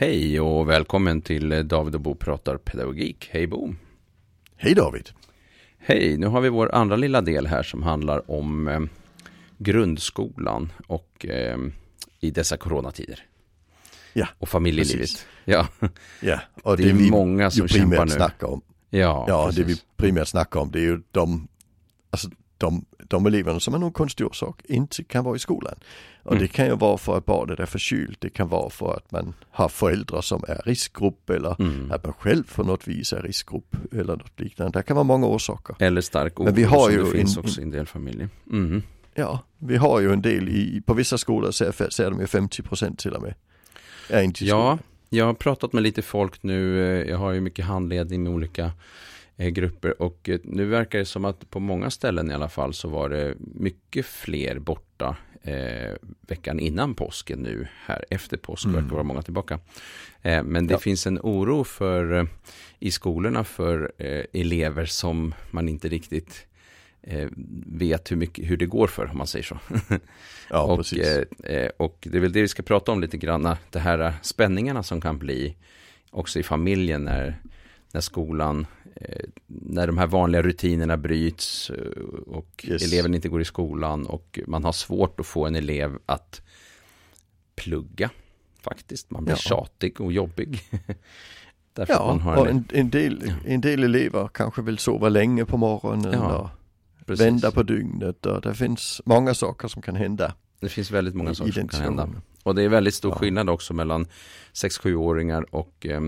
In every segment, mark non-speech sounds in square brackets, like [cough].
Hej och välkommen till David och Bo pratar pedagogik. Hej Bo! Hej David! Hej, nu har vi vår andra lilla del här som handlar om eh, grundskolan och eh, i dessa coronatider. Ja, Och familjelivet. precis. Ja, Ja, och Det är vi många som ju kämpar nu. snackar om. ja, Ja, precis. det vi primärt snackar om det är ju de, alltså de, de eleverna som av någon konstig orsak inte kan vara i skolan. Och Mm. det kan ju vara för att barnet är förkylt, det kan vara för att man har föräldrar som är riskgrupp eller Mm. att man själv på något vis är riskgrupp eller något liknande. Det kan vara många orsaker. Eller stark oro Men vi har ju det finns en- också i en del familjer. Mm. Ja, vi har ju en del i, på vissa skolor så säger de ju 50% till och med. Är inte Ja, jag har pratat med lite folk nu. eh, Jag har ju mycket handledning med olika grupper och eh, nu verkar det som att på många ställen i alla fall så var det mycket fler borta eh, veckan innan påsken nu. Här efter påsk Mm. verkar vara många tillbaka. Eh, men det Ja. finns en oro för eh, i skolorna för eh, elever som man inte riktigt eh, vet hur, mycket, hur det går för om man säger så. [laughs] Ja, och, precis. eh, eh, och det är väl det vi ska prata om lite grann, det här eh, spänningarna som kan bli också i familjen när, när skolan, eh, när de här vanliga rutinerna bryts eh, och Yes. eleven inte går i skolan och man har svårt att få en elev att plugga faktiskt. Man blir Ja. tjatig och jobbig. [laughs] Därför att man Ja, har en, en, en, del, en del elever kanske vill sova länge på morgonen Ja, och precis. vända på dygnet och det finns många saker som kan hända. Det finns väldigt många saker som kan hända. Och det är väldigt stor Ja. skillnad också mellan 6-7-åringar och eh,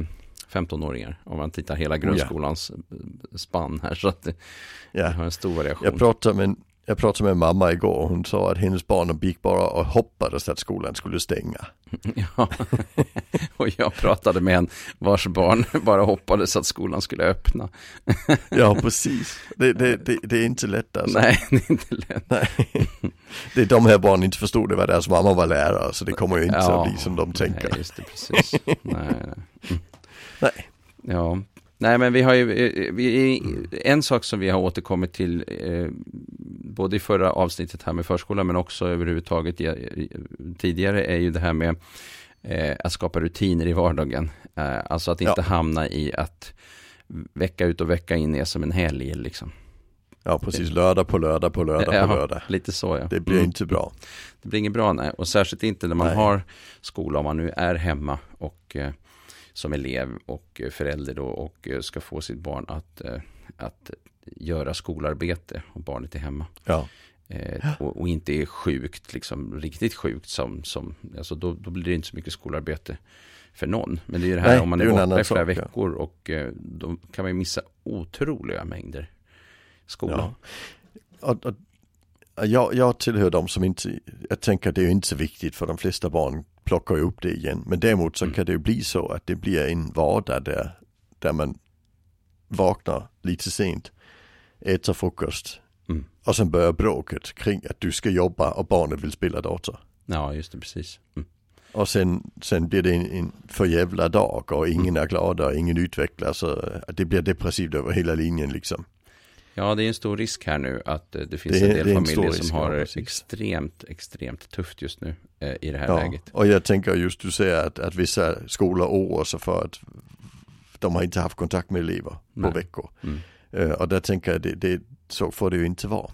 15-åringar. Om man tittar hela Oh, ja. grundskolans eh, spann här. Så att det, Ja. har en stor variation. Jag pratade med, jag pratade med mamma igår och hon sa att hennes barn gick bara och hoppades att skolan skulle stänga. [laughs] ja. och jag pratade med en vars barn [laughs] bara hoppades att skolan skulle öppna. [laughs] Ja, precis. Det, det, det, det är inte lätt alltså. Nej, det är inte lätt. Nej. Det är de här barnen inte förstod det var deras mamma var lärare så det kommer ju inte Ja. att bli som de tänker. Nej, just det, precis. nej, nej. Nej. Ja, nej men vi har ju, eh, vi, en sak som vi har återkommit till eh, både i förra avsnittet här med förskolan men också överhuvudtaget i, tidigare är ju det här med eh, att skapa rutiner i vardagen. Eh, alltså att inte Ja. hamna i att vecka ut och vecka in är som en helg liksom. Ja, precis. Lördag på lördag på lördag Ja, på lördag. Lite så ja. Det blir Mm. inte bra. Det blir inget bra nej. Och särskilt inte när man Nej. har skola, om man nu är hemma och eh, som elev och eh, förälder då och eh, ska få sitt barn att, eh, att göra skolarbete och barnet är hemma. Ja, och, och inte är sjukt, liksom riktigt sjukt som, som alltså då, då blir det inte så mycket skolarbete för någon. Men det är ju det här Nej, om man är borta i flera veckor och då kan man ju missa otroliga mängder skola. Ja. Och, och, jag, jag tillhör de som inte, jag tänker det är inte så viktigt för de flesta barn plockar ju upp det igen. Men däremot så Mm. kan det ju bli så att det blir en vardag där, där man vaknar lite sent, äter frukost Mm. och sen börjar bråket kring att du ska jobba och barnet vill spela dator. Ja, just det, precis. Mm. Och sen, sen blir det en, en för jävla dag och ingen är glada och ingen utvecklas. Det blir depressivt över hela linjen liksom. Ja, det är en stor risk här nu att eh, det finns Det en del en familjer som har det extremt, extremt tufft just nu eh, i det här Ja, läget. och jag tänker just du säger att, att vissa skolor oroar sig för att de har inte haft kontakt med elever på Nej. veckor. Mm. Eh, och där tänker jag det, det, så får det ju inte vara.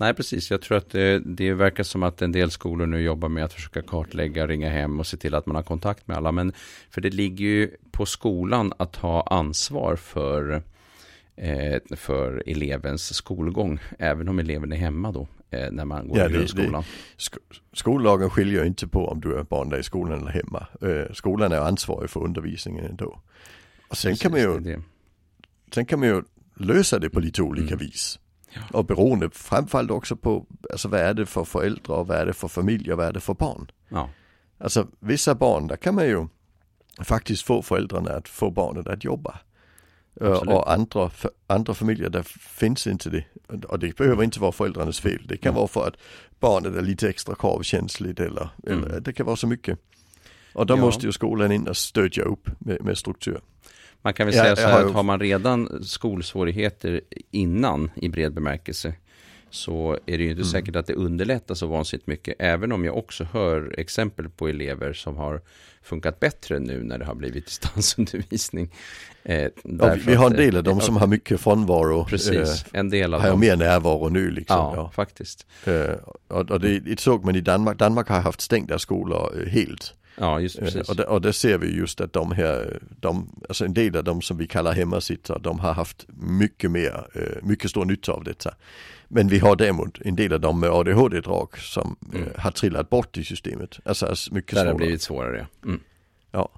Nej, precis. Jag tror att det, det verkar som att en del skolor nu jobbar med att försöka kartlägga, ringa hem och se till att man har kontakt med alla. Men för det ligger ju på skolan att ha ansvar för, eh, för elevens skolgång, även om eleven är hemma då, eh, när man går Ja, i grundskolan. Sk- skollagen skiljer inte på om du är barn där i skolan eller hemma. Eh, skolan är ansvarig för undervisningen ändå. Och sen kan man Precis, ju det. Sen kan man ju lösa det på lite olika Mm. vis. Ja. Och beroende framförallt också på, alltså vad är det för föräldrar, vad är det för familj och vad är det för barn. Ja, Alltså vissa barn, där kan man ju faktiskt få föräldrarna att få barnet att jobba. Absolut. Och andra, andra familjer där finns inte det. Och det behöver inte vara föräldrarnas fel. Det kan Mm. vara för att barnet är lite extra kravkänsligt eller, eller Mm. det kan vara så mycket. Och då Ja. måste ju skolan in och stödja upp med, med struktur. Man kan väl Ja, säga jag så här har att har man redan skolsvårigheter innan i bred bemärkelse så är det ju inte mm. säkert att det underlättar så vansinnigt mycket. Även om jag också hör exempel på elever som har funkat bättre nu när det har blivit distansundervisning. Eh, ja, vi har en del av dem som har mycket frånvaro. Precis, eh, en del av har dem. mer närvaro nu liksom. Ja, ja. faktiskt. Eh, och, och det, det såg man i Danmark. Danmark har haft stängda skolor eh, helt. Ja, just precis. Eh, och, det, och där ser vi just att de här, de, alltså en del av dem som vi kallar hemmasittare, de har haft mycket mer, eh, mycket stor nytta av detta. Men vi har däremot en del av dem med ADHD-drag som mm. har trillat bort i systemet. Alltså mycket svårare. Det har blivit svårare. Mm. Ja.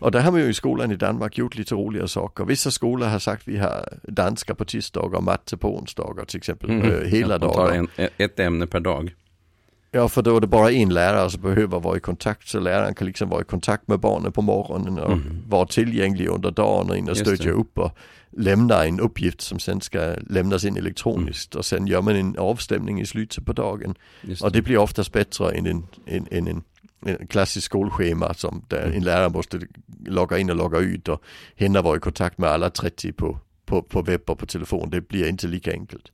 Och där har man ju i skolan i Danmark gjort lite roliga saker. Vissa skolor har sagt vi har danska på tisdagar och matte på onsdagar till exempel. Mm. hela dagar. En, ett ämne per dag. Ja, för då är det bara en lärare som behöver vara i kontakt så läraren kan liksom vara i kontakt med barnen på morgonen och mm. vara tillgänglig under dagen och in och stödja upp och lämna en uppgift som sen ska lämnas in elektroniskt mm. och sen gör man en avstämning i slutet på dagen. Det. Och det blir oftast bättre än en, en, en, en, en klassisk skolschema som där mm. en lärare måste logga in och logga ut och hinna vara i kontakt med alla 30 på, på, på webb och på telefon. Det blir inte lika enkelt.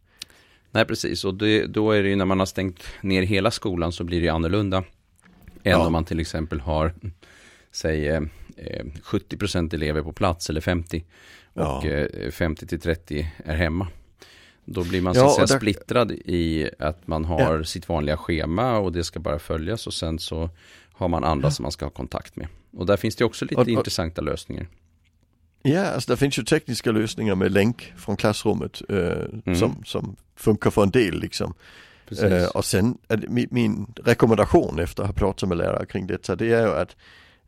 Nej, precis. Och det, då är det ju när man har stängt ner hela skolan så blir det annorlunda. Än ja. om man till exempel har, säg eh, 70% elever på plats eller 50 och ja. eh, 50 till 30 är hemma. Då blir man så att säga där... splittrad i att man har sitt vanliga schema och det ska bara följas och sen så har man andra som man ska ha kontakt med. Och där finns det också lite och, och... intressanta lösningar. Ja, alltså det finns ju tekniska lösningar med länk från klassrummet eh, mm. som, som funkar för en del liksom. Eh, och sen, min, min, rekommendation efter att ha pratat med lärare kring detta, det är ju att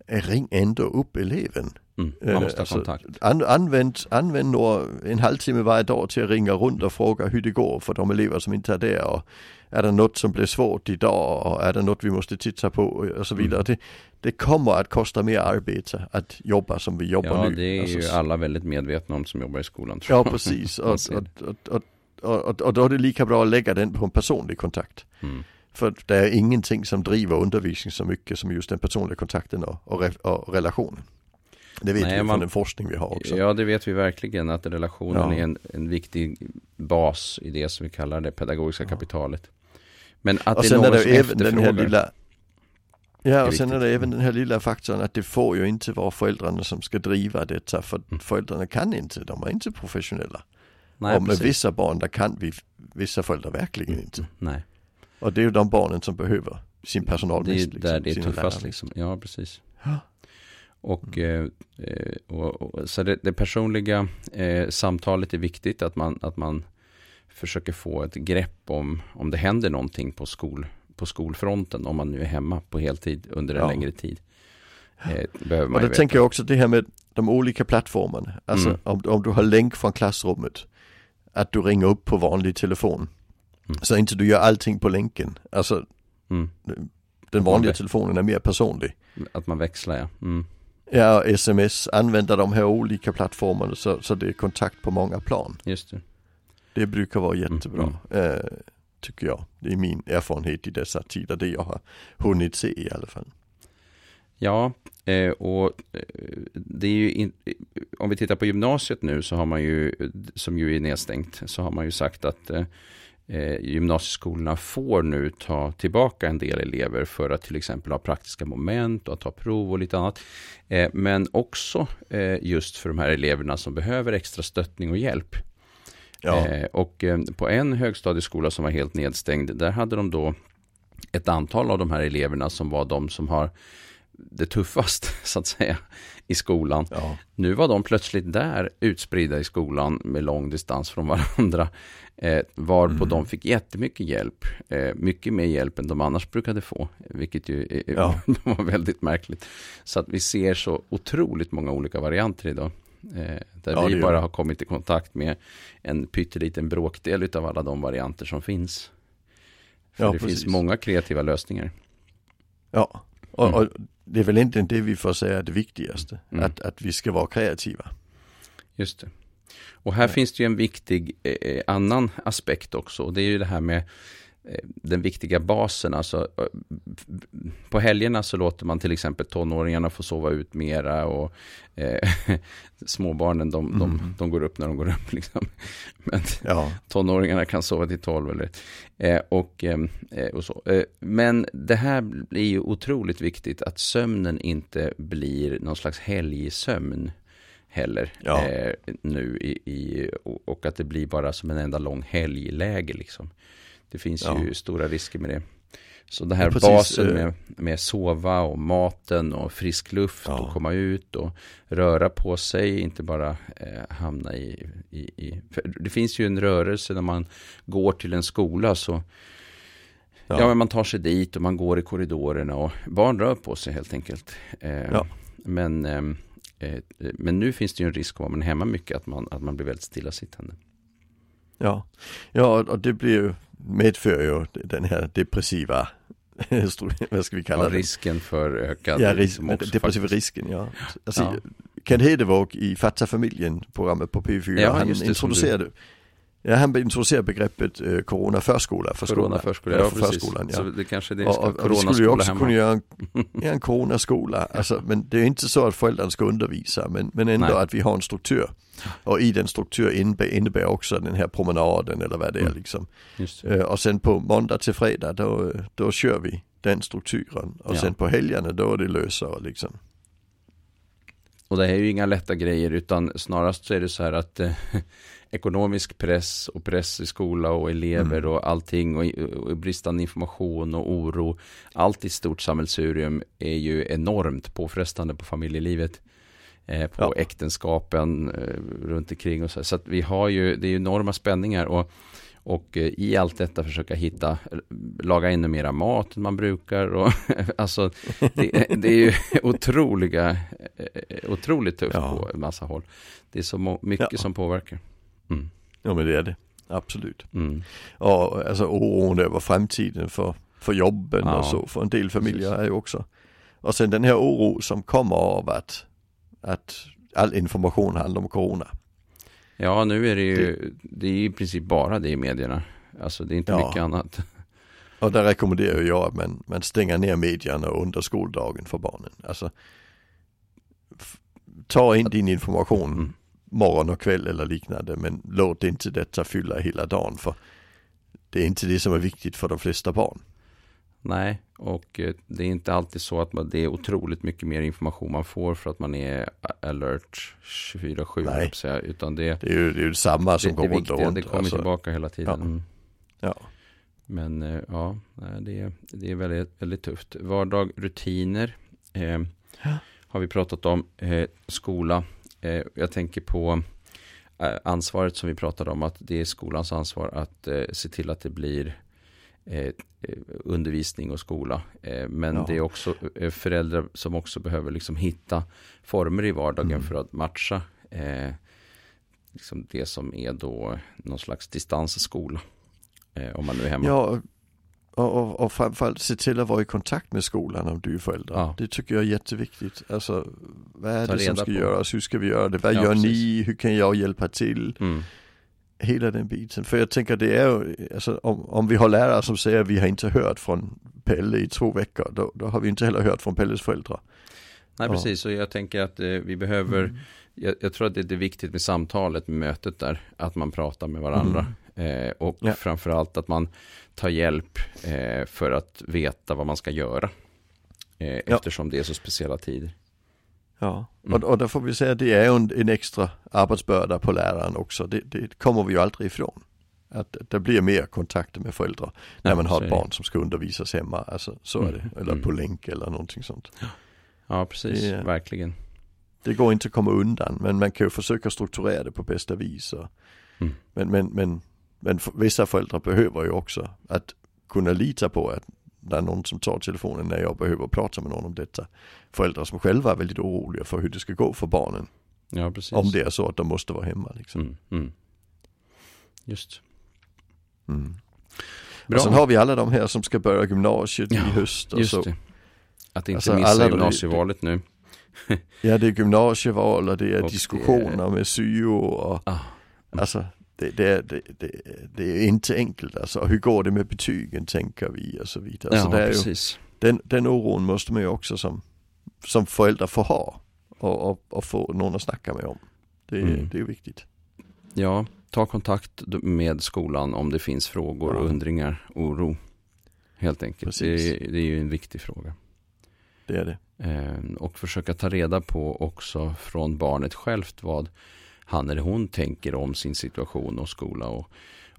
ring ändå upp eleven. Mm, man måste ha alltså. An, använd, använd en halvtimme varje dag till att ringa runt och fråga hur det går för de elever som inte är där. Och är det något som blir svårt idag och är det något vi måste titta på och så vidare. Mm. Det, det kommer att kosta mer arbete att jobba som vi jobbar ja, nu. Ja, det är alltså, ju alla väldigt medvetna om som jobbar i skolan. Ja, precis. och, och, och, och, då är det lika bra att lägga den på en personlig kontakt. Mm. För det är ingenting som driver undervisning så mycket som just den personliga kontakten och, och, och relationen. Det vet Nej, vi man, från den forskning vi har också. Ja, det vet vi verkligen att relationen ja. är en, en viktig bas i det som vi kallar det pedagogiska ja. kapitalet. Men att och det är någon är som även den här lilla Ja och sen är det även den här lilla faktorn att det får ju inte vara föräldrarna som ska driva detta för mm. föräldrarna kan inte, de är inte professionella. Nej, och med precis. vissa barn där kan vi, vissa föräldrar verkligen mm. inte. Nej. Och det är ju de barnen som behöver sin personal Det är liksom, där det är tuffast liksom. Ja precis. Ja. Och, mm. eh, och, och, så det, det personliga eh, samtalet är viktigt att man, att man försöker få ett grepp om, om det händer någonting på, skol, på skolfronten, om man nu är hemma på heltid under en ja. längre tid. Eh, behöver man och då tänker jag också det här med de olika plattformarna. Alltså mm. om, om du har länk från klassrummet, att du ringer upp på vanlig telefon. Mm. Så inte du gör allting på länken. Alltså mm. den vanliga telefonen är mer personlig. Att man växlar ja. Mm. Ja, sms, använda de här olika plattformarna så, så det är kontakt på många plan. Just det. Det brukar vara jättebra. Mm. Eh, tycker jag. Det är min erfarenhet i dessa tider, det jag har hunnit se i alla fall. Ja, eh, och eh, det är ju, in, om vi tittar på gymnasiet nu så har man ju, som ju är nedstängt, så har man ju sagt att eh, gymnasieskolorna får nu ta tillbaka en del elever för att till exempel ha praktiska moment och att ta prov och lite annat. men också just för de här eleverna som behöver extra stöttning och hjälp. Ja. Eh, och eh, på en högstadieskola som var helt nedstängd, där hade de då ett antal av de här eleverna som var de som har det tuffast [laughs] så att säga i skolan. Ja. Nu var de plötsligt där utspridda i skolan med lång distans från varandra. Eh, varpå mm. de fick jättemycket hjälp. Eh, mycket mer hjälp än de annars brukade få. Vilket ju är, ja. [laughs] var väldigt märkligt. Så att vi ser så otroligt många olika varianter idag. Eh, där ja, vi bara har kommit i kontakt med en pytteliten bråkdel av alla de varianter som finns. För det precis. finns många kreativa lösningar. Ja, och, mm. och, det är väl inte det vi får säga är det viktigaste. Mm. Att, att vi ska vara kreativa. Just det. Och här ja. finns det ju en viktig eh, eh, annan aspekt också. Och det är ju det här med den viktiga basen. Alltså, eh, på helgerna så låter man till exempel tonåringarna få sova ut mera och eh, [laughs] småbarnen de, de, mm. de, går upp när de går upp. [laughs] Liksom. Men ja. tonåringarna kan sova till tolv. Eller, eh, och, eh, och så. Eh, men det här blir ju otroligt viktigt att sömnen inte blir någon slags helgsömn heller ja. nu i, i, och att det blir bara som en enda lång helgläge liksom. Det finns ja. ju stora risker med det. Så det här ja, basen eh, med, med sova och maten och frisk luft ja. och komma ut och röra på sig, inte bara eh, hamna i... i, i det finns ju en rörelse när man går till en skola så Ja. ja. men man tar sig dit och man går i korridorerna och barn rör på sig helt enkelt. Eh, ja. men, ehm, eh, men nu finns det ju en risk om man är hemma mycket att man, att man blir väldigt stillasittande. Ja, ja och det blir ju medför ju den här depressiva [laughs] vad ska vi kalla ja, det? Risken för ökad Ja, ris depressiva risken ja. Alltså, ja. Ken Hedevåg i Fatta familjen programmet på P4, ja, han introducerade Ja, han introducerar begreppet eh, coronaförskola för Coronaförskola, ja, för förskolan. Ja. Så det kanske det är och det skulle ju också hemma. kunna göra en, ja, [laughs] en coronaskola. Alltså, men det är inte så att föräldrarna ska undervisa, men, men ändå Nej. att vi har en struktur. Och i den struktur innebär, innebär också den här promenaden eller vad det är mm. liksom. Uh, och sen på måndag till fredag då, då kör vi den strukturen. Och ja. sen på helgerna då är det lösare liksom. Och det här är ju inga lätta grejer utan snarast så är det så här att eh, [laughs] ekonomisk press och press i skola och elever mm. och allting och, och, bristande information och oro. Allt i stort sammelsurium är ju enormt påfrestande på familjelivet. Eh, på ja. äktenskapen eh, runt omkring och så. Så att vi har ju, det är ju enorma spänningar och och eh, i allt detta försöka hitta, laga ännu mera mat än man brukar. Och, [laughs] alltså, det, det, är ju [laughs] otroliga, eh, otroligt tufft ja. på en massa håll. Det är så mycket ja. som påverkar. Mm. Ja men det är det, absolut. Mm. Och alltså oron över framtiden för, för jobben ja. och så för en del familjer är ju också. Och sen den här oro som kommer av att, att all information handlar om corona. Ja nu är det ju, det, är i princip bara det i medierna. Alltså det är inte ja. mycket annat. Och där rekommenderar jag att man, man stänger ner medierna under skoldagen för barnen. Alltså ta in din information mm morgon och kväll eller liknande men låt inte detta fylla hela dagen för det är inte det som är viktigt för de flesta barn. Nej, och eh, det är inte alltid så att man, det är otroligt mycket mer information man får för att man är alert 24-7. Nej, säga, utan det, det, är ju, det är ju samma som går runt och runt. Det kommer alltså, tillbaka hela tiden. Ja. Mm. ja. Men eh, ja, det är, det är väldigt, väldigt tufft. Vardag, rutiner eh, har vi pratat om. Eh, skola, eh, jag tänker på eh, ansvaret som vi pratade om, att det är skolans ansvar att se till att det blir eh, undervisning och skola. Eh, men ja. det är också eh, föräldrar som också behöver liksom hitta former i vardagen mm. för att matcha liksom det som är då någon slags distansskola. om man nu är hemma. Ja, och, och, och framförallt se till att vara i kontakt med skolan om du är förälder. Ja. Det tycker jag är jätteviktigt. Alltså, vad är Ta det som ska på. göras? Hur ska vi göra det? Vad ja, gör precis. ni? Hur kan jag hjälpa till? Mm. Hela den biten. För jag tänker det är ju, alltså, om, om vi har lärare som säger att vi har inte hört från Pelle i två veckor, då, då har vi inte heller hört från Pelles föräldrar. Nej, ja. precis. Och jag tänker att eh, vi behöver, mm. jag, jag, tror att det är viktigt med samtalet, med mötet där, att man pratar med varandra. Mm. Eh, och ja. framförallt att man ta hjälp eh, för att veta vad man ska göra. Eh, ja. Eftersom det är så speciella tider. Ja, mm. och, och där får vi säga att det är en, en extra arbetsbörda på läraren också. Det, det, kommer vi ju aldrig ifrån. Att det blir mer kontakter med föräldrar när ja, man har ett barn som ska undervisas hemma. Alltså, så mm. är det. Eller mm. på länk eller någonting sånt. Ja, precis. Det, Verkligen. Det går inte att komma undan men man kan ju försöka strukturera det på bästa vis. Och, mm. men, men, men men vissa föräldrar behöver ju också att kunna lita på att det är någon som tar telefonen när jag behöver prata med någon om detta. Föräldrar som själva är väldigt oroliga för hur det ska gå för barnen. Ja, precis. Om det är så att de måste vara hemma liksom. Mm, mm. Just. Mm. Bra. Och sen har vi alla de här som ska börja gymnasiet ja, i höst och så. Det. Att inte alltså, missa gymnasievalet nu. ja det är gymnasieval och det är [laughs] och diskussioner det är... med syo och ah. Alltså det, det, det, det, är inte enkelt alltså. Hur går det med betygen tänker vi och så vidare. Ja, så det är. Ju, den, den oron måste man ju också som, som förälder få ha och, och, och få någon att snacka med om. Det, Mm. det är viktigt. Ja, ta kontakt med skolan om det finns frågor, Ja. undringar, oro. Helt enkelt. Det det är ju en viktig fråga. Det är det. Eh, och försöka ta reda på också från barnet självt vad han eller hon tänker om sin situation och skola och,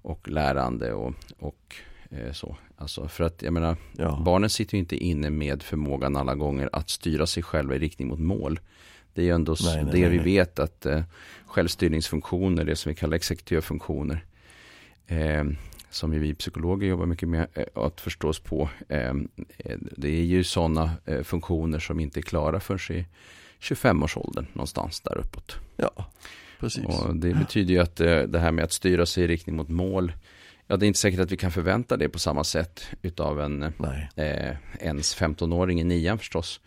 och lärande och, och eh, så. Alltså för att jag menar, Ja. barnen sitter ju inte inne med förmågan alla gånger att styra sig själva i riktning mot mål. Det är ju ändå Nej, nej, det nej, vi vet att eh, självstyrningsfunktioner, det som vi kallar exekutiva funktioner, eh, som vi psykologer jobbar mycket med eh, att förstås på. Eh, eh, det är ju sådana funktioner som inte är klara förrän i 25-årsåldern någonstans där uppåt. ja, precis. Och det betyder ju att eh, det här med att styra sig i riktning mot mål, ja det är inte säkert att vi kan förvänta det på samma sätt utav en eh, ens 15-åring i nian förstås.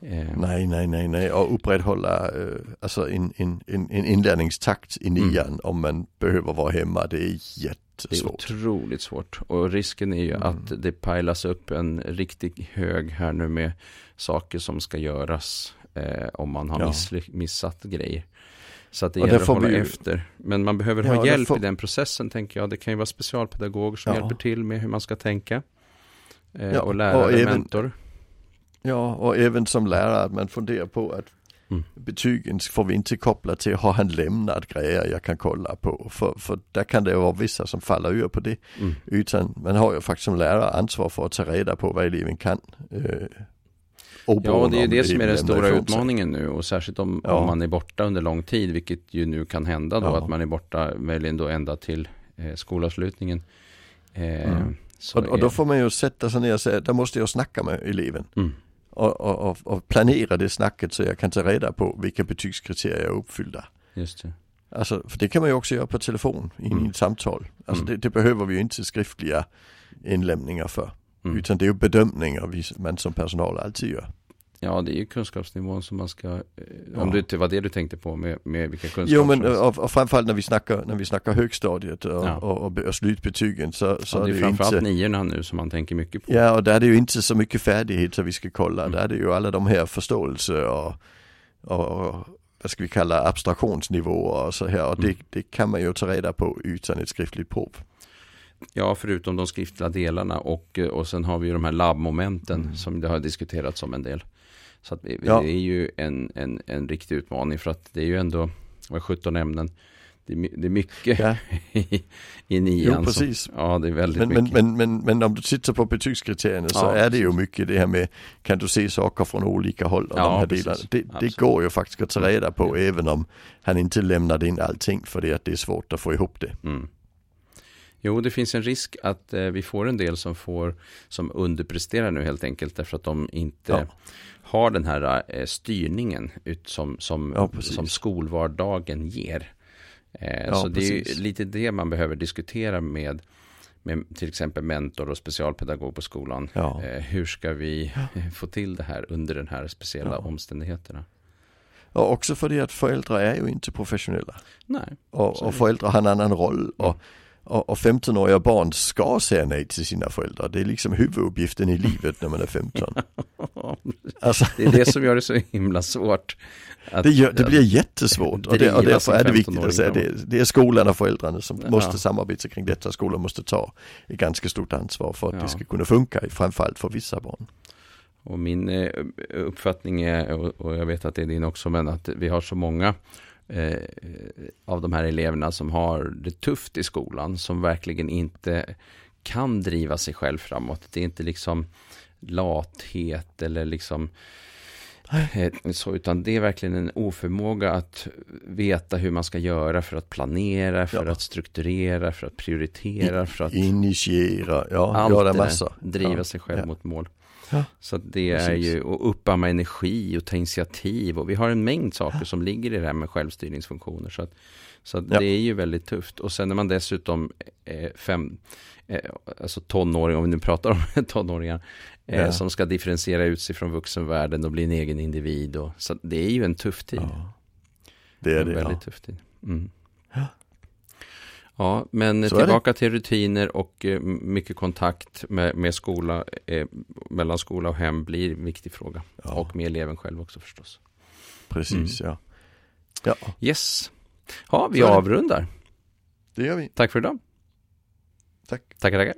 Eh, Nej, nej, nej, nej. Och upprätthålla eh, alltså en, en, en, en inlärningstakt i nian om man behöver vara hemma. Det är det är jättesvårt. otroligt svårt. Och risken är ju Mm. att det pajlas upp en riktigt hög här nu med saker som ska göras eh, om man har Ja. missat grejer. Så att det Och gäller att får hålla vi efter. Men man behöver Ja, ha hjälp får- i den processen tänker jag. Det kan ju vara specialpedagoger som Ja. hjälper till med hur man ska tänka. Eh, Ja, och lärare, och även- mentor. Ja, och även som lärare att man funderar på att Mm. betygen får vi inte koppla till, har han lämnat grejer jag kan kolla på? För, för där kan det vara vissa som faller ur på det. Mm. Utan man har ju faktiskt som lärare ansvar för att ta reda på vad eleven kan. Eh, Ja, det är det som är den stora utmaningen nu. Och särskilt om, Ja. om man är borta under lång tid, vilket ju nu kan hända då, Ja. att man är borta möjligen då ända till eh, skolavslutningen. Eh, Mm. Och, och då får man ju sätta sig ner och säga, där måste jag snacka med eleven. mm. Och, och, och, planera det snacket så jag kan ta reda på vilka betygskriterier är uppfyllda. Just det. Alltså, för det kan man ju också göra på telefon i Mm. ett samtal. Alltså Mm. det, det behöver vi ju inte skriftliga inlämningar för. Mm. Utan det är ju bedömningar vi, man som personal alltid gör. Ja, det är ju kunskapsnivån som man ska, eh, Ja. om det inte var det du tänkte på med, med vilka kunskaper Jo men som- och, och framförallt när vi snackar, när vi snackar högstadiet och, Ja. och, och, och slutbetygen så, så ja, det det är ju framförallt inte niorna nu som man tänker mycket på. Ja och där är det ju inte så mycket färdighet så vi ska kolla. Mm. Där är det ju alla de här förståelse och, och, och vad ska vi kalla abstraktionsnivåer och så här. Och det, Mm. det kan man ju ta reda på utan ett skriftligt prov. Ja, förutom de skriftliga delarna och, eh, och sen har vi ju de här labbmomenten Mm. som det har diskuterats om en del. Så vi, Ja. det är ju en, en, en riktig utmaning för att det är ju ändå, vad är 17 ämnen, det är, det är mycket Ja. [laughs] i, i nian. Jo, som- precis. ja, det är väldigt Men, men, mycket. men, men, men om du tittar på betygskriterierna så Ja, är det ju mycket det här med kan du se saker från olika håll och Ja, de här precis. delarna. Det, det går ju faktiskt att ta reda på Ja. även om han inte lämnade in allting för det att det är svårt att få ihop det. Mm. Jo, det finns en risk att eh, vi får en del som får, som underpresterar nu helt enkelt därför att de inte Ja. har den här eh, styrningen ut som, som, Ja, precis. som skolvardagen ger. Eh, Ja, så det är precis. ju lite det man behöver diskutera med, med till exempel mentor och specialpedagog på skolan. Ja. Eh, hur ska vi [laughs] få till det här under den här speciella Ja. omständigheterna? Och också för det att föräldrar är ju inte professionella. Nej, Och, och föräldrar har en annan roll. Och, och, och 15-åriga barn ska säga nej till sina föräldrar. Det är liksom huvuduppgiften i livet när man är 15. Alltså, det är det som gör det så himla svårt. Att, det, gör, det blir jättesvårt och, det, och därför är det viktigt att 15-åring säga det, det är skolan och föräldrarna som Ja. måste samarbeta kring detta. Skolan måste ta ett ganska stort ansvar för att Ja. det ska kunna funka, framförallt för vissa barn. Och min eh, uppfattning är, och jag vet att det är din också, men att vi har så många eh, av de här eleverna som har det tufft i skolan, som verkligen inte kan driva sig själv framåt. Det är inte liksom lathet eller liksom eh, så, utan det är verkligen en oförmåga att veta hur man ska göra för att planera, för Ja. att strukturera, för att prioritera, för att Initiera, ja, allt göra massor. driva ja. sig själv mot mål. Ja, Så det är precis. ju att uppamma energi och ta initiativ och vi har en mängd saker som ligger i det här med självstyrningsfunktioner. Så, att, så att Ja. det är ju väldigt tufft. Och sen när man dessutom är fem, eh, alltså tonåring, om vi nu pratar om [laughs] tonåringar, eh, Ja. som ska differentiera ut sig från vuxenvärlden och bli en egen individ. Och, så det är ju en tuff tid. Ja. Det är det, en väldigt ja. tuff tid. Mm. Ja. Men Så tillbaka till rutiner och eh, mycket kontakt med, med skola, eh, mellan skola och hem blir en viktig fråga. Ja. Och med eleven själv också förstås. Precis, Mm. ja. Ja, Yes. Ja, vi Så är det. avrundar. det gör vi. Tack för idag. Tack. Tackar, tackar.